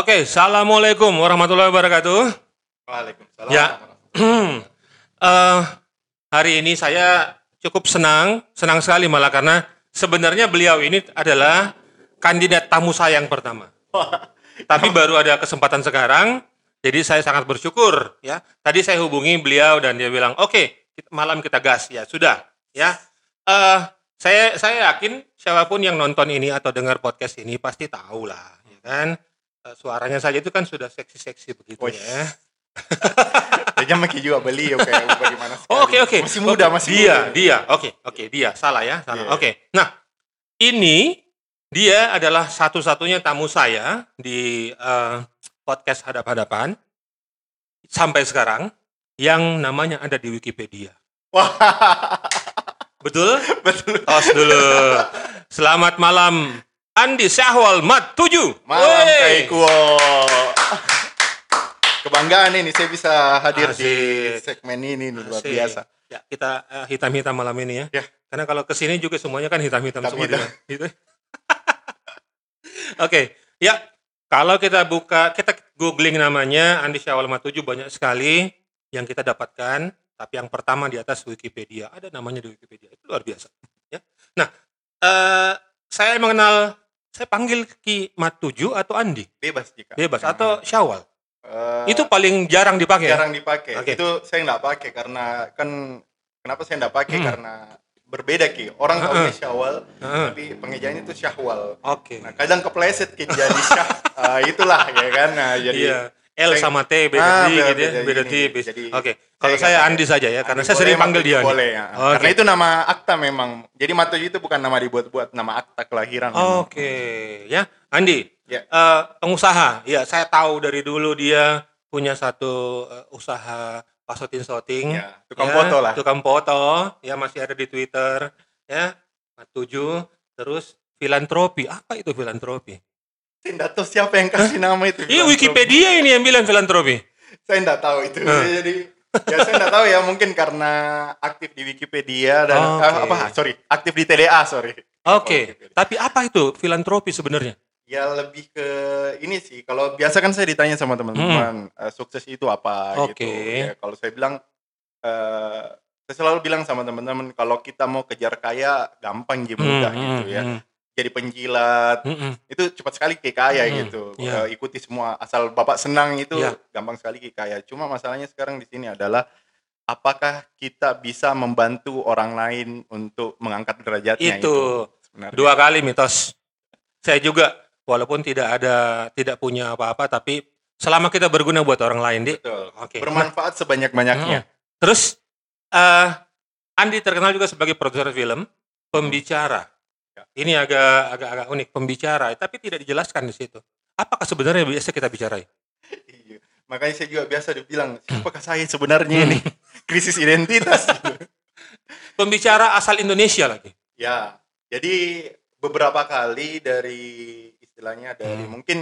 Oke, assalamualaikum warahmatullahi wabarakatuh. Waalaikumsalam. Ya, Eh, hari ini saya cukup senang, senang sekali malah karena sebenarnya beliau ini adalah kandidat tamu saya yang pertama. Tapi baru ada kesempatan sekarang, jadi saya sangat bersyukur ya. Tadi saya hubungi beliau dan dia bilang, oke, kita- malam kita gas ya sudah ya. Eh, saya saya yakin siapa pun yang nonton ini atau dengar podcast ini pasti tahu lah, ya kan. Eh, suaranya saja itu kan sudah seksi-seksi begitu Wih. ya. Kayaknya Maki juga beli oke bagaimana sekali. Oh, Oke oke. Masih muda, Oke, masih dia, muda. Dia, oke oke dia salah ya salah. Iya. Oke. Nah ini dia adalah satu-satunya tamu saya di eh, podcast hadap-hadapan sampai sekarang yang namanya ada di Wikipedia. Wah, Betul? betul. Tos dulu. Selamat malam Andi Syahwal Mat 7. Malam Kaiku. Kebanggaan ini saya bisa hadir di Asik. segmen ini nih, luar biasa. Ya, kita eh, hitam-hitam malam ini ya. Ya. Karena kalau ke sini juga semuanya kan hitam-hitam semua. Dia. Gitu. Oke, ya. Kalau kita buka, kita googling namanya Andi Syawal Matuju banyak sekali yang kita dapatkan. Tapi yang pertama di atas Wikipedia ada namanya di Wikipedia itu luar biasa. Ya. Nah, eh, saya mengenal, saya panggil Ki Matuju atau Andi, Bebas jika. bebas Nah, atau Syawal. eh, itu paling jarang dipakai. ya? jarang dipakai. Oke. Itu saya nggak pakai karena kan kenapa saya nggak pakai Hmm. karena berbeda ki. Orang tahu Heeh. syawal, Heeh. tapi pengejaannya itu syahwal. Oke. Nah, kadang kepleset ki jadi syah. Ah, itulah ya kan. Nah, jadi iya. L sama T beda Ah, beda- gitu ya, beda tipis. Oke. Kalau saya. Andi saja ya, karena saya sering panggil dia. Boleh ya. Karena itu nama akta memang. Jadi Matuju itu bukan nama dibuat-buat, nama akta kelahiran. Oke, ya. Andi, Ya. eh, pengusaha. Ya, saya tahu dari dulu dia punya satu eh, usaha pasotin sorting. Ya, tukang ya, foto lah. Tukang foto, ya masih ada di Twitter, ya. Tujuh, terus filantropi. Apa itu filantropi? Saya nggak tahu siapa yang kasih nama itu. Iya, Wikipedia ini yang bilang filantropi. Saya nggak tahu itu. Hah. Jadi ya saya nggak tahu ya mungkin karena aktif di Wikipedia dan Oke. ah, apa sorry aktif di TDA sorry. Oke, Wikipedia. tapi apa itu filantropi sebenarnya? Ya lebih ke ini sih. Kalau biasa kan saya ditanya sama teman-teman eh, sukses itu apa Hmm. Oke. gitu. Ya, kalau saya bilang eh saya selalu bilang sama teman-teman kalau kita mau kejar kaya gampang gitu mudah Hmm, gitu hmm, ya. hmm, Jadi penjilat hmm, hmm. itu cepat sekali kaya Hmm, gitu. iya. Eh, ikuti semua asal bapak senang itu Iya. gampang sekali kaya. Cuma masalahnya sekarang di sini adalah apakah kita bisa membantu orang lain untuk mengangkat derajatnya itu, Itu sebenarnya. dua kali mitos. Saya juga walaupun tidak ada tidak punya apa-apa tapi selama kita berguna buat orang lain. Betul. Oke. Bermanfaat sebanyak-banyaknya. Terus eh Andi terkenal juga sebagai produser film, pembicara. Ya. Ini agak agak agak unik pembicara, tapi tidak dijelaskan di situ. Apakah sebenarnya biasa kita bicarai? Iya. Makanya saya juga biasa dibilang, siapakah saya sebenarnya ini? Krisis identitas. Pembicara asal Indonesia lagi. ya, jadi beberapa kali dari istilahnya dari Hmm. mungkin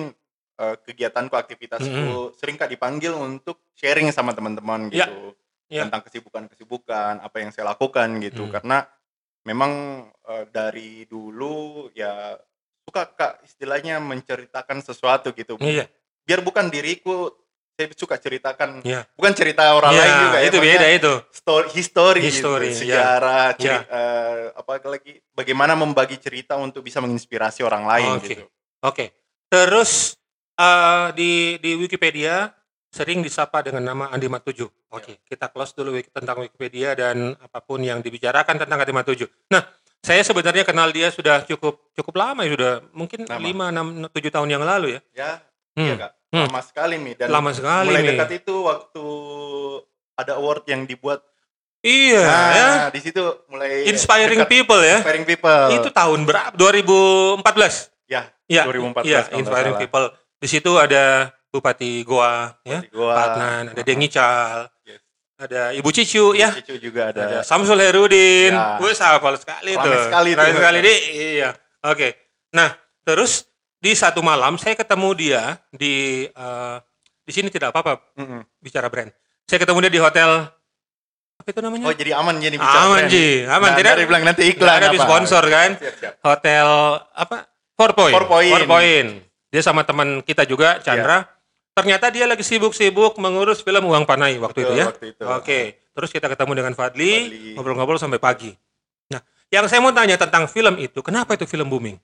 eh, kegiatanku, aktivitasku sering kak dipanggil untuk sharing sama teman-teman Ya. gitu Ya. tentang kesibukan-kesibukan apa yang saya lakukan gitu Hmm. karena memang eh, dari dulu ya suka kak istilahnya menceritakan sesuatu gitu Iya. biar bukan diriku saya suka ceritakan Iya. bukan cerita orang Iya, lain juga ya itu maksudnya beda itu. story history, History, gitu, ya. sejarah Ya. cerita eh, apa lagi bagaimana membagi cerita untuk bisa menginspirasi orang lain Oke. gitu Oke. Terus eh, di di Wikipedia sering disapa dengan nama Andi Matuju. Oke, kita close dulu tentang Wikipedia dan apa pun yang dibicarakan tentang Andi Matuju. Nah, saya sebenarnya kenal dia sudah cukup cukup lama ya sudah mungkin Lama. 5 6 7 tahun yang lalu ya. ya Hmm. iya kak Hmm. lama sekali mi dan Lama sekali, mulai Mi. dekat itu waktu ada award yang dibuat Iya nah ya. di situ mulai Inspiring dekat- people ya. inspiring people Itu tahun berapa? 2014. ya Iya. 2014 Iya, Inspiring salah. people. Di situ ada Bupati Goa ya. Bupati Goa. Pak Adnan, ada Dengi Cal, Yes. ada Ibu Cicu ya. Cicu juga ada, Ada Samsul Herudin. Ya. Gue hafal sekali Rame tuh. sekali tuh. Rame sekali di. Iya. Oke. Nah, terus di satu malam saya ketemu dia di eh, di sini tidak apa-apa Mm-mm. bicara brand. Saya ketemu dia di hotel apa itu namanya? oh jadi aman jadi aman brand. Ji, aman Nah, tidak. dari bilang nanti iklan ada apa. sponsor kan? Siap, siap. Hotel apa? Four Point. Four Point. Four Point. Dia sama teman kita juga, Chandra. Ternyata dia lagi sibuk-sibuk mengurus film Uang Panai waktu Betul, itu ya. waktu itu. Oke, terus kita ketemu dengan Fadli, Fadli. ngobrol-ngobrol sampai pagi. Nah, yang saya mau tanya tentang film itu, kenapa itu film booming?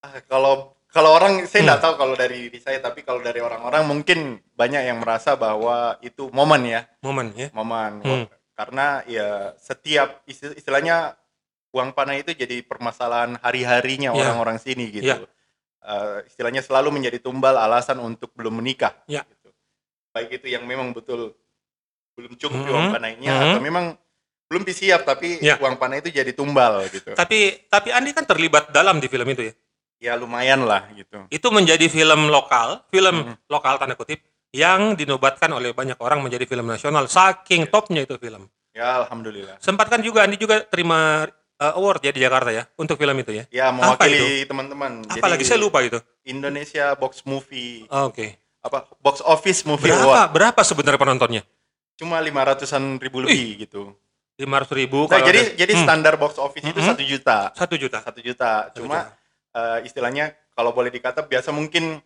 Ah, Kalau kalau orang saya Hmm. nggak tahu kalau dari diri saya, tapi kalau dari orang-orang mungkin banyak yang merasa bahwa itu momen ya, Momen ya. momen. Hmm. Karena ya setiap isti- istilahnya uang panai itu jadi permasalahan hari-harinya Ya. orang-orang sini gitu. Ya. Eh, istilahnya selalu menjadi tumbal alasan untuk belum menikah. Ya. Gitu. Baik itu yang memang betul belum cukup Mhm. uang panainya Mhm. atau memang belum siap tapi Ya. uang panai itu jadi tumbal gitu. Tapi tapi Andi kan terlibat dalam di film itu ya. Ya lumayan lah gitu. Itu menjadi film lokal, film Mhm. lokal tanda kutip yang dinobatkan oleh banyak orang menjadi film nasional. Saking topnya itu film. Ya alhamdulillah. Sempat kan juga Andi juga terima uh, award ya di Jakarta ya untuk film itu ya. Ya mewakili teman-teman. Apalagi saya lupa itu. Indonesia Box Movie Oke. apa Box Office Movie Berapa Award. berapa sebenarnya penontonnya? Cuma lima ratusan ribu lebih gitu. Lima ratus ribu. Nah, kalau jadi ada- jadi Hmm, standar box office itu Mhm. satu juta, satu juta. satu juta. Cuma juta. eh, istilahnya kalau boleh dikata biasa mungkin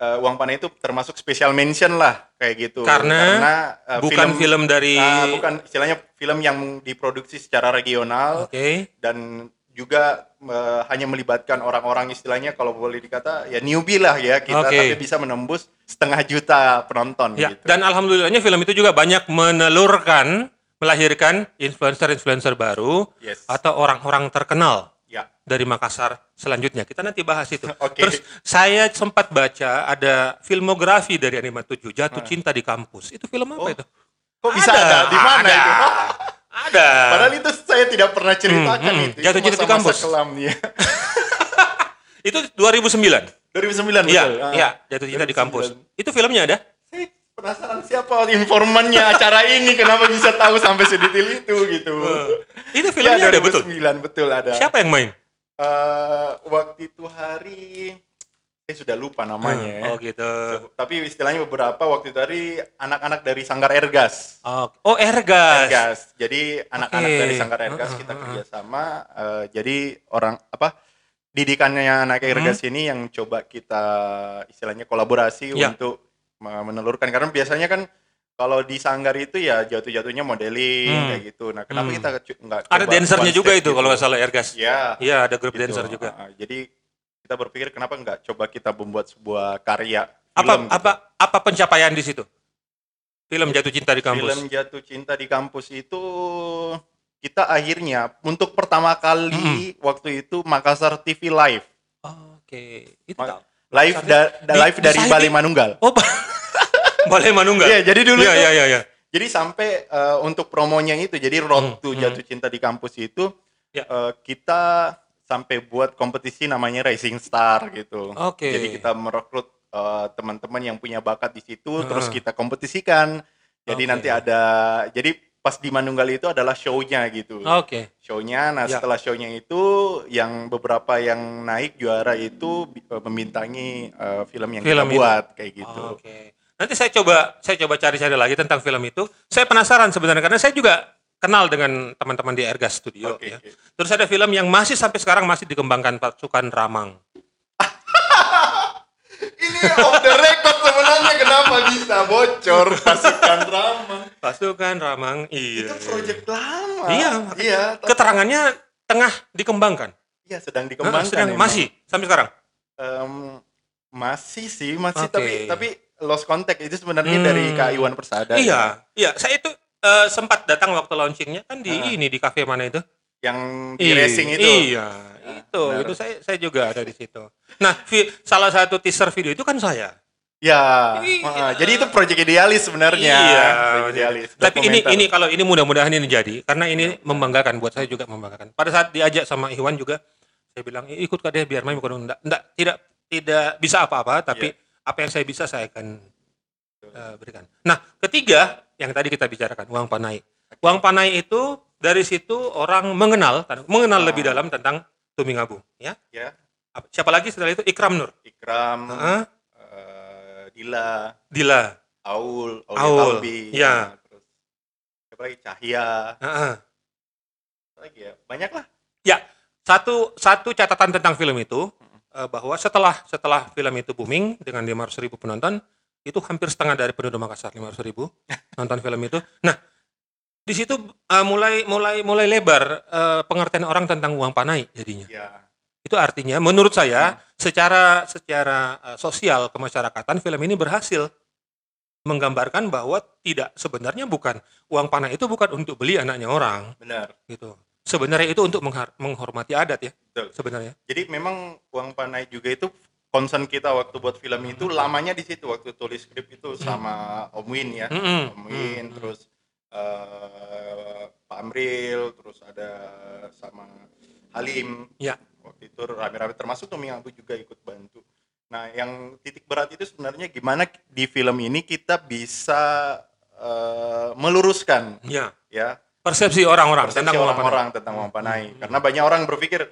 eh, uang panai itu termasuk special mention lah kayak gitu. Karena eh, bukan film, dari ah, bukan istilahnya film yang diproduksi secara regional Oke. dan juga eh, hanya melibatkan orang-orang istilahnya kalau boleh dikata ya newbie lah ya kita Oke. tapi bisa menembus setengah juta penonton Ya, gitu. dan alhamdulillahnya film itu juga banyak menelurkan, melahirkan influencer-influencer baru Yes. atau orang-orang terkenal Ya. dari Makassar selanjutnya. Kita nanti bahas itu. Oke. Terus saya sempat baca ada filmografi dari Anima 7, Jatuh Ah. Cinta di Kampus. Itu film apa Oh, itu? Kok bisa ada? Di mana ada. itu? Ada. Padahal itu saya tidak pernah ceritakan Hmm, hmm. itu. Jatuh Itu cinta di kampus. kelam ya. Itu 2009. 2009 Iya, betul. Ah. iya, Jatuh Cinta di 2009. Kampus. Itu filmnya ada? Penasaran siapa informannya acara ini kenapa bisa tahu sampai sedetail itu gitu. Itu Ya, filmnya ada betul. 2009 betul ada. Siapa yang main? Eh, waktu itu hari saya sudah lupa namanya. ya. Oh gitu. Tapi istilahnya beberapa waktu itu hari anak-anak dari Sanggar Ergas. Oh, oh Ergas. Ergas. Jadi anak-anak Oke. dari Sanggar Ergas kita kerjasama. eh, jadi orang apa didikannya anak Hmm. Ergas ini yang coba kita istilahnya kolaborasi Ya. untuk menelurkan karena biasanya kan kalau di Sanggar itu ya jatuh-jatuhnya modeling Hmm. kayak gitu. Nah kenapa Hmm. kita nggak Ada dancernya juga itu kalau nggak salah Ergas. Ya. Iya, ada grup gitu. dancer juga. Ah, jadi kita berpikir kenapa nggak coba kita membuat sebuah karya Apa film gitu. apa apa pencapaian di situ? Film Jatuh Cinta di Kampus. Film Jatuh Cinta di Kampus itu kita akhirnya untuk pertama kali waktu itu Makassar TV live. Oke. Itu Ma-. Live da- da- live di dari? Bali Manunggal. Oh, Ba- Balai Manunggal. Iya, jadi dulu Iya, iya, iya, iya. Jadi sampai eh, untuk promonya itu jadi Hmm, Road to hmm. Jatuh Cinta di Kampus itu Ya. eh, kita sampai buat kompetisi namanya Rising Star gitu. Oke. Jadi kita merekrut eh, teman-teman yang punya bakat di situ terus Heeh. kita kompetisikan. Jadi Oke. nanti ada jadi pas di Manunggal itu adalah show-nya gitu. Oke. show-nya. Nah, Ya. setelah show-nya itu yang beberapa yang naik juara itu bi- eh, membintangi eh, film yang Film kita itu. buat kayak gitu. Oke. Nanti saya coba saya coba cari-cari lagi tentang film itu. Saya penasaran sebenarnya karena saya juga kenal dengan teman-teman di Ergas Studio Oke, ya. oke. Terus ada film yang masih sampai sekarang masih dikembangkan pasukan Ramang. Ini off the record sebenarnya kenapa bisa bocor pasukan drama. Pasukan Ramang. Iya. Itu project lama. Iya, Iya, Keterangannya tengah dikembangkan. iya sedang dikembangkan. sedang- emang. masih sampai sekarang. Em, masih sih, masih Oke. tapi tapi lost contact itu sebenarnya Hmm. dari Kak Iwan Persada. ya. Iya, iya. Saya itu eh, sempat datang waktu launchingnya kan di Ah. ini di kafe mana itu? Yang di Ih, racing itu. Iya, itu. benar. Itu saya saya juga ada di situ. Nah, vi- salah satu teaser video itu kan saya. Ya, Iya. ah, jadi itu project idealis sebenarnya. Iya. Project idealis. Tapi ini ini kalau ini mudah-mudahan ini jadi karena ini membanggakan buat saya juga membanggakan. Pada saat diajak sama Iwan juga saya bilang "Eh, ikut kak deh biar main bukan enggak, enggak tidak tidak bisa apa-apa tapi Iya. apa yang saya bisa saya akan eh, berikan. Nah, ketiga yang tadi kita bicarakan uang panai. Uang panai itu dari situ orang mengenal mengenal Ah. lebih dalam tentang Tumingabung ya. ya Apa- Siapa lagi setelah itu Ikram Nur. Ikram, Heeh. eh, Dila, Dila. Aul, Aul, Aul, Kalbi, ya. terus siapa lagi Cahya, Heeh. apa lagi ya banyak lah. Ya, satu satu catatan tentang film itu, eh, bahwa setelah setelah film itu booming dengan 500 ribu penonton, itu hampir setengah dari penduduk Makassar 500 ribu nonton film itu. Nah, di situ uh, mulai mulai mulai lebar uh, pengertian orang tentang uang panai jadinya. Ya. Itu artinya menurut saya secara secara uh, sosial kemasyarakatan film ini berhasil menggambarkan bahwa tidak sebenarnya bukan uang panai itu bukan untuk beli anaknya orang Benar. gitu. Sebenarnya itu untuk menghormati adat ya Betul. sebenarnya. Jadi memang uang panai juga itu concern kita waktu buat film itu lamanya di situ waktu tulis skrip itu sama Om Win ya. Mm-mm. Om Win Mm-mm. terus eh, Pak Amril terus ada sama Halim. Ya. Waktu itu rame-rame termasuk Tommy Abu juga ikut bantu. Nah, yang titik berat itu sebenarnya gimana di film ini kita bisa eh, meluruskan Ya, ya persepsi orang-orang persepsi tentang orang-orang tentang uang panai. Hmm. Karena banyak orang berpikir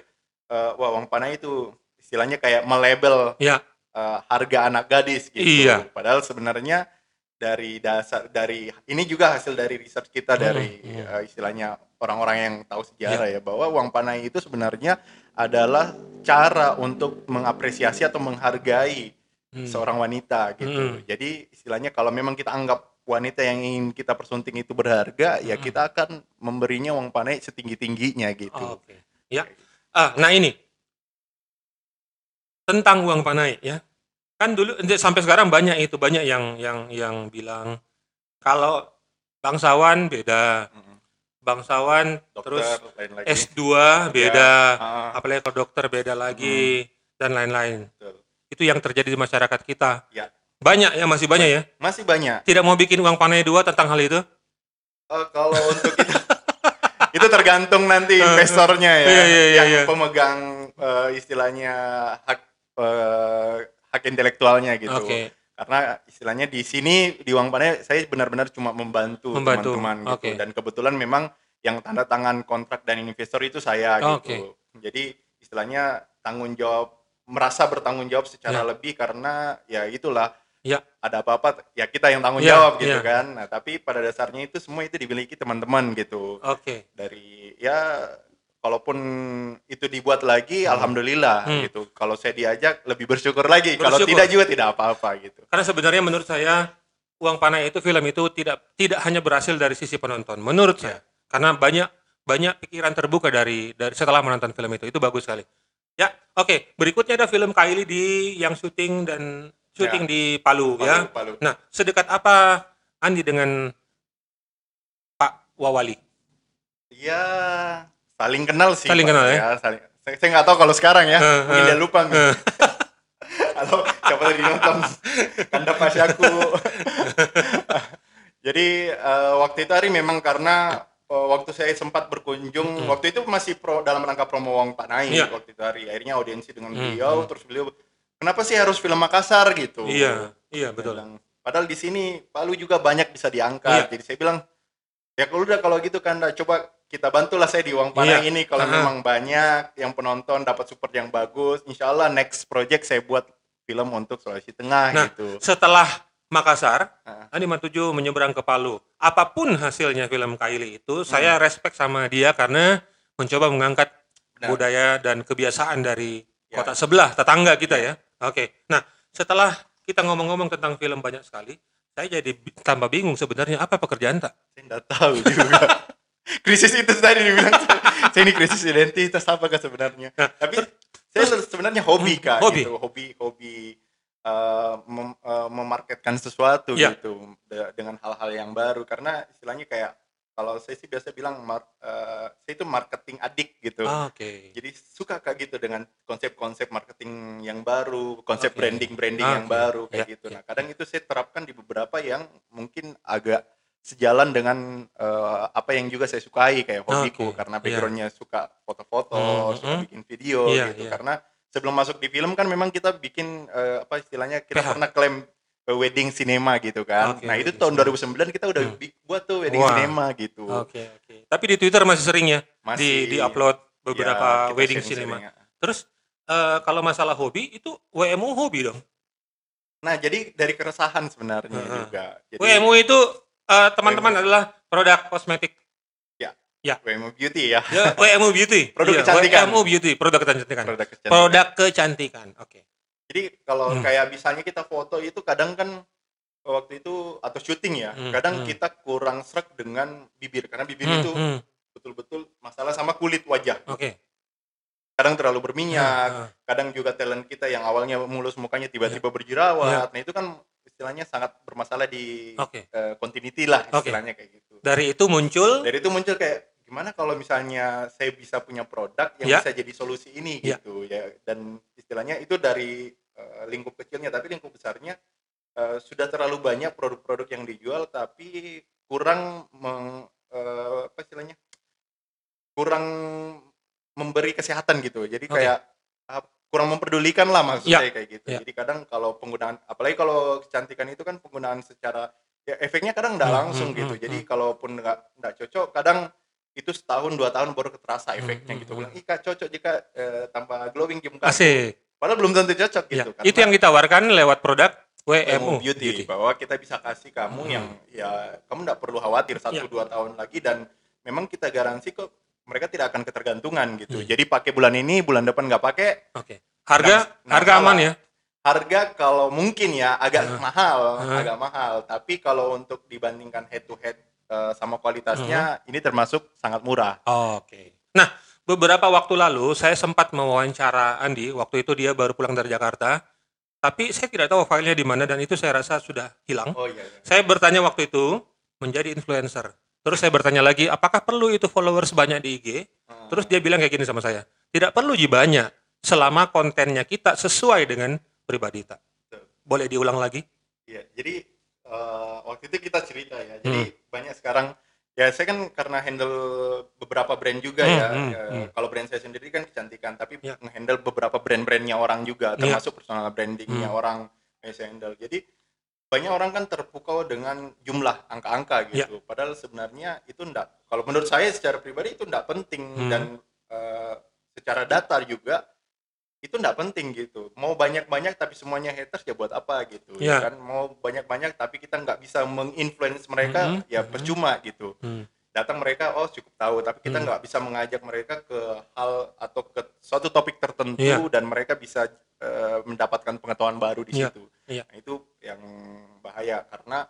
eh, wah uang panai itu istilahnya kayak melabel Ya, eh, harga anak gadis gitu. Iya. Padahal sebenarnya dari dasar dari ini juga hasil dari research kita Hmm, dari hmm. eh, istilahnya orang-orang yang tahu sejarah ya bahwa uang panai itu sebenarnya adalah cara untuk mengapresiasi atau menghargai Hmm. seorang wanita gitu. Hmm. Jadi istilahnya kalau memang kita anggap wanita yang ingin kita persunting itu berharga, ya Hmm. kita akan memberinya uang panai setinggi-tingginya gitu. Oke. Ya. Ah, nah ini tentang uang panai ya. Kan dulu sampai sekarang banyak itu banyak yang yang yang bilang kalau bangsawan beda, bangsawan Dokter, terus lain lagi. S2 beda, Ah, apalagi kalau dokter beda lagi dan lain-lain. betul. Itu yang terjadi di masyarakat kita. Ya. Banyak ya masih banyak ya. Masih banyak. Tidak mau bikin uang panai dua tentang hal itu? Eh, kalau untuk itu itu tergantung nanti Eh, investornya ya iya, iya, iya, yang iya. pemegang eh, istilahnya hak eh, hak intelektualnya gitu. Oke. Karena istilahnya di sini di uang panai saya benar-benar cuma membantu, teman-teman gitu. oke. Dan kebetulan memang yang tanda tangan kontrak dan investor itu saya gitu. Jadi istilahnya tanggung jawab merasa bertanggung jawab secara Ya. lebih karena ya itulah Ya. ada apa-apa ya kita yang tanggung Ya, jawab gitu ya. kan. Nah, tapi pada dasarnya itu semua itu dimiliki teman-teman gitu. Oke. Dari ya kalaupun itu dibuat lagi Hmm. alhamdulillah Hmm. gitu. Kalau saya diajak lebih bersyukur lagi. Kalau Bersyukur. tidak juga tidak apa-apa gitu. Karena sebenarnya menurut saya uang panai itu film itu tidak tidak hanya berhasil dari sisi penonton. Menurut Ya. saya, karena banyak banyak pikiran terbuka dari dari setelah menonton film itu. Itu bagus sekali. Ya, oke. Berikutnya ada film Kylie di yang syuting dan syuting Ya. di Palu, ya. Palu, Palu. Nah, sedekat apa Andi dengan Pak Wawali? Ya saling kenal sih. Saling kenal ya? saling- saya, saya nggak tahu kalau sekarang ya. Eh, Mungkin dia lupa. eh. Atau siapa tadi nonton kanda pasyaku. Jadi eh, waktu itu hari memang karena eh, waktu saya sempat berkunjung, Mm-mm. waktu itu masih pro dalam rangka promo Wong Panai Iya. waktu itu hari. Akhirnya audiensi dengan beliau, terus beliau, kenapa sih harus film Makassar gitu? Iya, iya betul. bilang, Padahal di sini Palu juga banyak bisa diangkat. Iya. Jadi saya bilang, ya kalau udah kalau gitu kan, coba kita bantulah saya di Uang Panai Iya. ini. Kalau Aha. memang banyak yang penonton dapat support yang bagus, insya Allah next project saya buat film untuk Sulawesi Tengah Nah, gitu. Setelah Makassar. Andi Matuju menyeberang ke Palu. Apa pun hasilnya film Kylie itu, saya respect sama dia karena mencoba mengangkat Benar. budaya dan kebiasaan dari Ya. kota sebelah, tetangga kita ya. Oke. Nah, setelah kita ngomong-ngomong tentang film banyak sekali, saya jadi tambah bingung sebenarnya apa pekerjaan tak? Saya nggak tahu juga. krisis itu tadi dibilang, saya, saya ini krisis identitas apa kan sebenarnya. Nah, Tapi saya sebenarnya hobi kak, hobi. gitu. hobi, hobi eh, mem- eh, memarketkan sesuatu Ya. gitu de- dengan hal-hal yang baru. Karena istilahnya kayak kalau saya sih biasa bilang, mar- eh, saya itu marketing adik gitu. Oke. Jadi suka kak gitu dengan konsep-konsep marketing yang baru, konsep branding-branding yang Oke. baru kayak Ya, gitu. ya. Nah, kadang itu saya terapkan di beberapa yang mungkin agak sejalan dengan eh, apa yang juga saya sukai kayak hobiku Oke, karena iya. backgroundnya suka foto-foto, Hmm, suka bikin video Iya, gitu. iya. Karena sebelum masuk di film kan memang kita bikin eh, apa istilahnya kita PH. pernah klaim eh, wedding cinema gitu kan. Oke, nah itu tahun cinema. 2009 kita udah Hmm. buat tuh wedding Wah. cinema gitu. Oke, oke. Tapi di Twitter masih sering ya Masih di di upload beberapa ya, kita wedding cinema. ya. Terus eh, kalau masalah hobi itu WMU hobi dong. Nah, jadi dari keresahan sebenarnya Heeh. juga. Jadi WMU itu eh, teman-teman adalah produk kosmetik. Ya. Ya. WMO Beauty ya. Ya, WMO Beauty. Produk Iya, kecantikan. WMO Beauty, produk kecantikan. Produk kecantikan. Produk kecantikan. Oke. Jadi kalau Hmm. kayak misalnya kita foto itu kadang kan waktu itu atau syuting ya, Hmm, kadang hmm. kita kurang srek dengan bibir karena bibir Hmm, itu hmm, betul-betul masalah sama kulit wajah. Oke. Kadang terlalu berminyak, ah. kadang juga talent kita yang awalnya mulus mukanya tiba-tiba Ya. berjerawat. Nah, itu kan istilahnya sangat bermasalah di Oke. eh, continuity lah istilahnya kayak gitu. Dari itu muncul Dari itu muncul kayak gimana kalau misalnya saya bisa punya produk yang Ya. bisa jadi solusi ini Ya. gitu ya. Dan istilahnya itu dari eh, lingkup kecilnya tapi lingkup besarnya eh, sudah terlalu banyak produk-produk yang dijual tapi kurang meng, eh, apa istilahnya? kurang memberi kesehatan gitu. Jadi Oke. kayak ah, kurang memperdulikan lah maksud Ya. saya kayak gitu. Ya. Jadi kadang kalau penggunaan apalagi kalau kecantikan itu kan penggunaan secara ya efeknya kadang nggak Hmm, langsung hmm, gitu. hmm, Jadi hmm. kalaupun nggak nggak cocok kadang itu setahun dua tahun baru terasa Hmm, efeknya hmm, gitu. hmm. Bilang, Ih Kak, cocok jika eh, tanpa glowing muka. asik. Padahal belum tentu cocok Ya. gitu. Itu yang ditawarkan lewat produk WMO WMO Beauty, bahwa kita bisa kasih kamu Hmm. yang ya kamu nggak perlu khawatir satu Ya. dua tahun lagi dan memang kita garansi kok mereka tidak akan ketergantungan gitu. Hmm. Jadi pakai bulan ini, bulan depan nggak pakai. Oke. Harga Nah, harga aman ya? Harga kalau mungkin ya agak Hmm. mahal, Hmm. agak mahal. Tapi kalau untuk dibandingkan head to head eh, sama kualitasnya, Hmm. ini termasuk sangat murah. Oke. Nah, beberapa waktu lalu saya sempat mewawancara Andi, waktu itu dia baru pulang dari Jakarta. Tapi saya tidak tahu filenya di mana dan itu saya rasa sudah hilang. Oh iya. iya. Saya bertanya waktu itu menjadi influencer. Terus saya bertanya lagi, apakah perlu itu followers banyak di IG? Hmm. Terus dia bilang kayak gini sama saya, tidak perlu ji banyak selama kontennya kita sesuai dengan pribadi kita. Boleh diulang lagi? Iya, jadi eh, waktu itu kita cerita ya. Jadi Hmm. banyak sekarang ya saya kan karena handle beberapa brand juga Hmm, ya. hmm, Ya, hmm. Kalau brand saya sendiri kan kecantikan, tapi Ya. nge-handle beberapa brand-brandnya orang juga, Ya. termasuk personal brandingnya Hmm. orang yang saya handle. Jadi banyak orang kan terpukau dengan jumlah angka-angka Ya. gitu. Padahal sebenarnya itu enggak. Kalau menurut saya secara pribadi itu enggak penting Hmm. dan eh, secara data juga itu enggak penting gitu. Mau banyak-banyak tapi semuanya haters ya buat apa gitu. Ya. kan mau banyak-banyak tapi kita nggak bisa menginfluence mereka Mhm, ya mhm. percuma gitu. Hmm. Datang mereka oh cukup tahu tapi kita Hmm. nggak bisa mengajak mereka ke hal atau ke suatu topik tertentu Iya. dan mereka bisa eh, mendapatkan pengetahuan baru di Iya, situ. iya. Nah, itu yang bahaya karena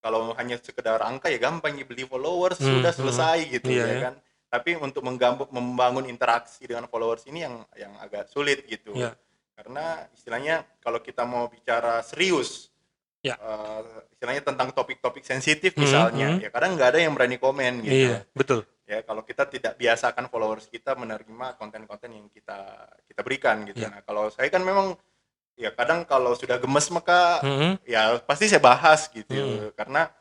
kalau hanya sekedar angka ya gampang ya beli followers Hmm, sudah hmm. selesai gitu Iya, ya ya. kan. Tapi untuk membangun interaksi dengan followers ini yang yang agak sulit gitu. Iya. Karena istilahnya kalau kita mau bicara serius Ya. eh, istilahnya tentang topik-topik sensitif Hmm, misalnya, hmm. ya kadang nggak ada yang berani komen gitu. Iya, betul. Ya kalau kita tidak biasakan followers kita menerima konten-konten yang kita kita berikan gitu. Ya. Nah kalau saya kan memang ya kadang kalau sudah gemes maka Hmm. ya pasti saya bahas gitu Hmm. karena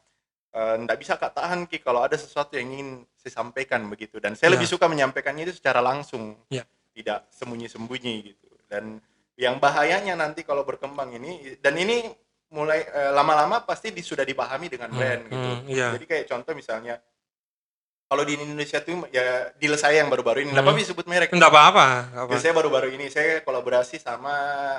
eh, nggak bisa kak tahan ki kalau ada sesuatu yang ingin saya sampaikan begitu dan saya Ya. lebih suka menyampaikannya itu secara langsung Ya. tidak sembunyi-sembunyi gitu dan yang bahayanya nanti kalau berkembang ini dan ini mulai eh, lama-lama pasti di- sudah dipahami dengan Hmm, brand gitu hmm, iya. jadi kayak contoh misalnya kalau di Indonesia tuh ya deal saya yang baru-baru ini, nggak Hmm. apa-apa disebut merek. Enggak apa-apa. apa. Deal saya baru-baru ini saya kolaborasi sama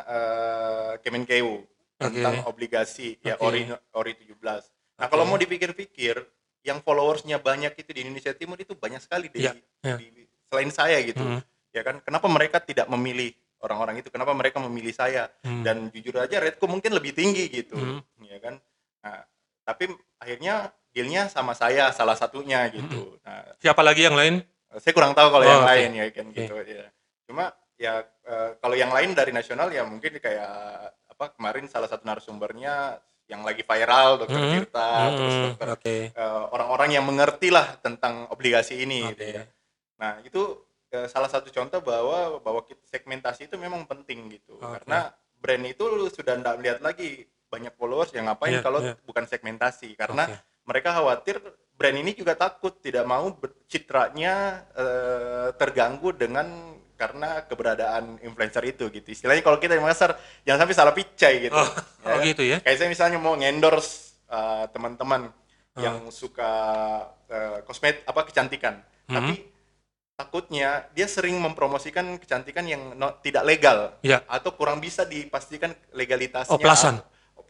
eh, Kemenkeu tentang obligasi ya Oke. Ori Ori 17. Nah, Oke. kalau mau dipikir-pikir yang followersnya banyak itu di Indonesia Timur itu banyak sekali di, Iya, iya. di- selain saya gitu. Hmm, Ya kan? Kenapa mereka tidak memilih orang-orang itu? Kenapa mereka memilih saya? hmm. Dan jujur aja rate mungkin lebih tinggi gitu. Hmm. Ya kan? Nah, tapi akhirnya dealnya sama saya salah satunya Hmm. gitu. Nah, Siapa lagi yang lain? saya kurang tahu kalau Oh, yang oke. lain ya kan Oke. gitu ya. Cuma ya eh, kalau yang lain dari nasional ya mungkin kayak apa kemarin salah satu narasumbernya yang lagi viral dokter Hmm. Tirta terus Hmm, dokter Oke. eh, orang-orang yang mengerti lah tentang obligasi ini Oke. gitu ya. Nah, itu eh, salah satu contoh bahwa bahwa kita- segmentasi itu memang penting gitu. Oke. Karena brand itu sudah tidak melihat lagi banyak followers yang ngapain Iya, kalau iya. bukan segmentasi karena Oke. mereka khawatir brand ini juga takut tidak mau citranya eh, terganggu dengan karena keberadaan influencer itu gitu. Istilahnya kalau kita di Makassar jangan sampai salah picai gitu. Oh, Ya oh kan? gitu ya. Kayak saya misalnya mau ngendorse uh, teman-teman Ah. yang suka uh, kosmet apa kecantikan, Mhm. tapi takutnya dia sering mempromosikan kecantikan yang no- tidak legal Ya. atau kurang bisa dipastikan legalitasnya. Oplasan.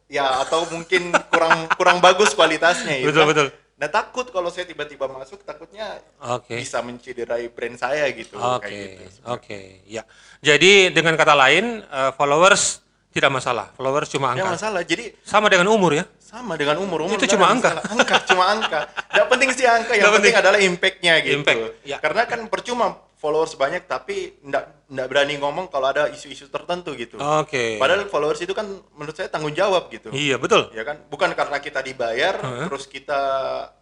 Ya atau mungkin kurang kurang bagus kualitasnya itu. Betul kan. betul. Nah takut kalau saya tiba-tiba masuk takutnya Oke. bisa mencederai brand saya gitu. Oke, kayak gitu. oke, ya. Jadi dengan kata lain, eh, followers tidak masalah. Followers cuma Ya angka. masalah. Jadi Sama dengan umur ya. Sama dengan umur. umur Itu cuma angka. masalah. Angka cuma angka. Yang penting sih angka. Yang penting penting. adalah impact-nya gitu. Impact, ya. Karena kan percuma followers banyak tapi ndak ndak berani ngomong kalau ada isu-isu tertentu gitu. Oke. Padahal followers itu kan menurut saya tanggung jawab gitu. Iya, betul. Ya kan, bukan karena kita dibayar terus kita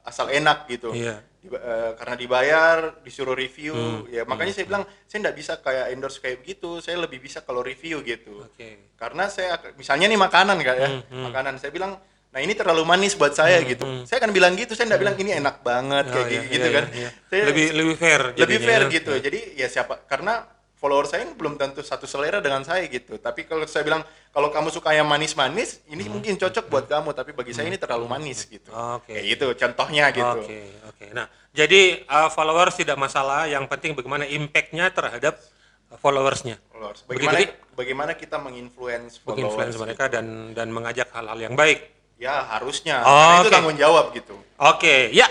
asal enak gitu. Iya. Diba- eh, karena dibayar disuruh review, Hmm. ya makanya saya bilang saya nggak bisa kayak endorse kayak begitu, saya lebih bisa kalau review gitu. Oke. Karena saya misalnya nih makanan kan ya, Hmm, makanan saya bilang Nah ini terlalu manis buat saya gitu. Saya akan bilang gitu, saya nggak bilang ini enak banget Oh, kayak iya, gitu, gitu iya, kan. iya. Saya- Lebih lebih fair lebih fair ya. gitu. Jadi ya siapa karena follower saya belum tentu satu selera dengan saya gitu. Tapi kalau saya bilang kalau kamu suka yang manis-manis, ini Hmm. mungkin cocok buat kamu. Tapi bagi saya ini terlalu manis gitu. Oke. Kayak gitu contohnya gitu. Oke, oke. Nah, jadi uh, followers tidak masalah, yang penting bagaimana impact-nya terhadap uh, followersnya. Followers. Bagaimana bagaimana kita menginfluence followers? Menginfluence mereka dan dan mengajak hal-hal yang baik. Ya harusnya. Oh, Karena itu tanggung jawab gitu. Oke, ya.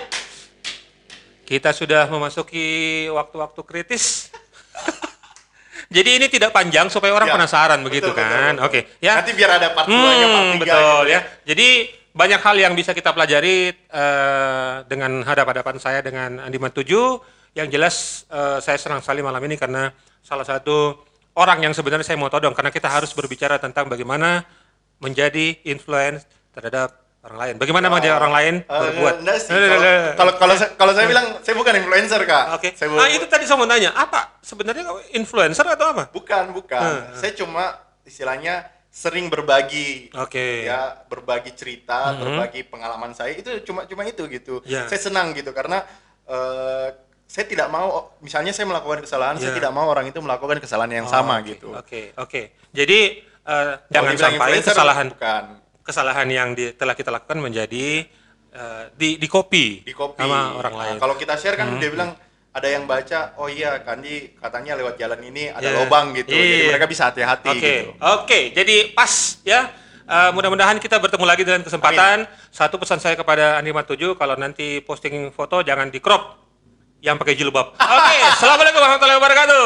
Kita sudah memasuki waktu-waktu kritis. Jadi ini tidak panjang supaya orang Ya, penasaran begitu betul, kan. Oke, ya. Nanti biar ada part 2-nya, part Hmm, 3 betul gitu ya. Jadi banyak hal yang bisa kita pelajari eh, dengan hadap-hadapan saya dengan Andi Matuju. Yang jelas eh, saya senang sekali malam ini karena salah satu orang yang sebenarnya saya mau todong karena kita harus berbicara tentang bagaimana menjadi influence terhadap orang lain. Bagaimana menjadi orang lain berbuat. enggak sih. Eh, eh, Kalau kalau kalau saya, kalau saya bilang saya bukan influencer kak. Oke. Saya bu- Nah itu tadi saya mau tanya, apa sebenarnya kamu influencer atau apa? bukan bukan. Saya cuma istilahnya sering berbagi. Oke. Ya berbagi cerita, berbagi pengalaman saya itu cuma cuma itu gitu. Ya. Saya senang gitu karena eh, saya tidak mau misalnya saya melakukan kesalahan, saya Ya. tidak mau orang itu melakukan kesalahan yang sama Oke, gitu. Oke, oke. Jadi eh, Kalau jangan sampai kesalahan bukan kesalahan yang di- telah kita lakukan menjadi eh, di di copy di copy sama orang Nah, lain. kalau kita share kan dia bilang ada yang baca, oh iya Kandi katanya lewat jalan ini ada Iya. lobang gitu, jadi Iya. mereka bisa hati-hati Oke, gitu. oke. Jadi pas ya. Eh, mudah-mudahan kita bertemu lagi dengan kesempatan. Satu pesan saya kepada Andi Matuju, kalau nanti posting foto jangan di crop yang pakai jilbab. Oke, assalamualaikum warahmatullahi wabarakatuh.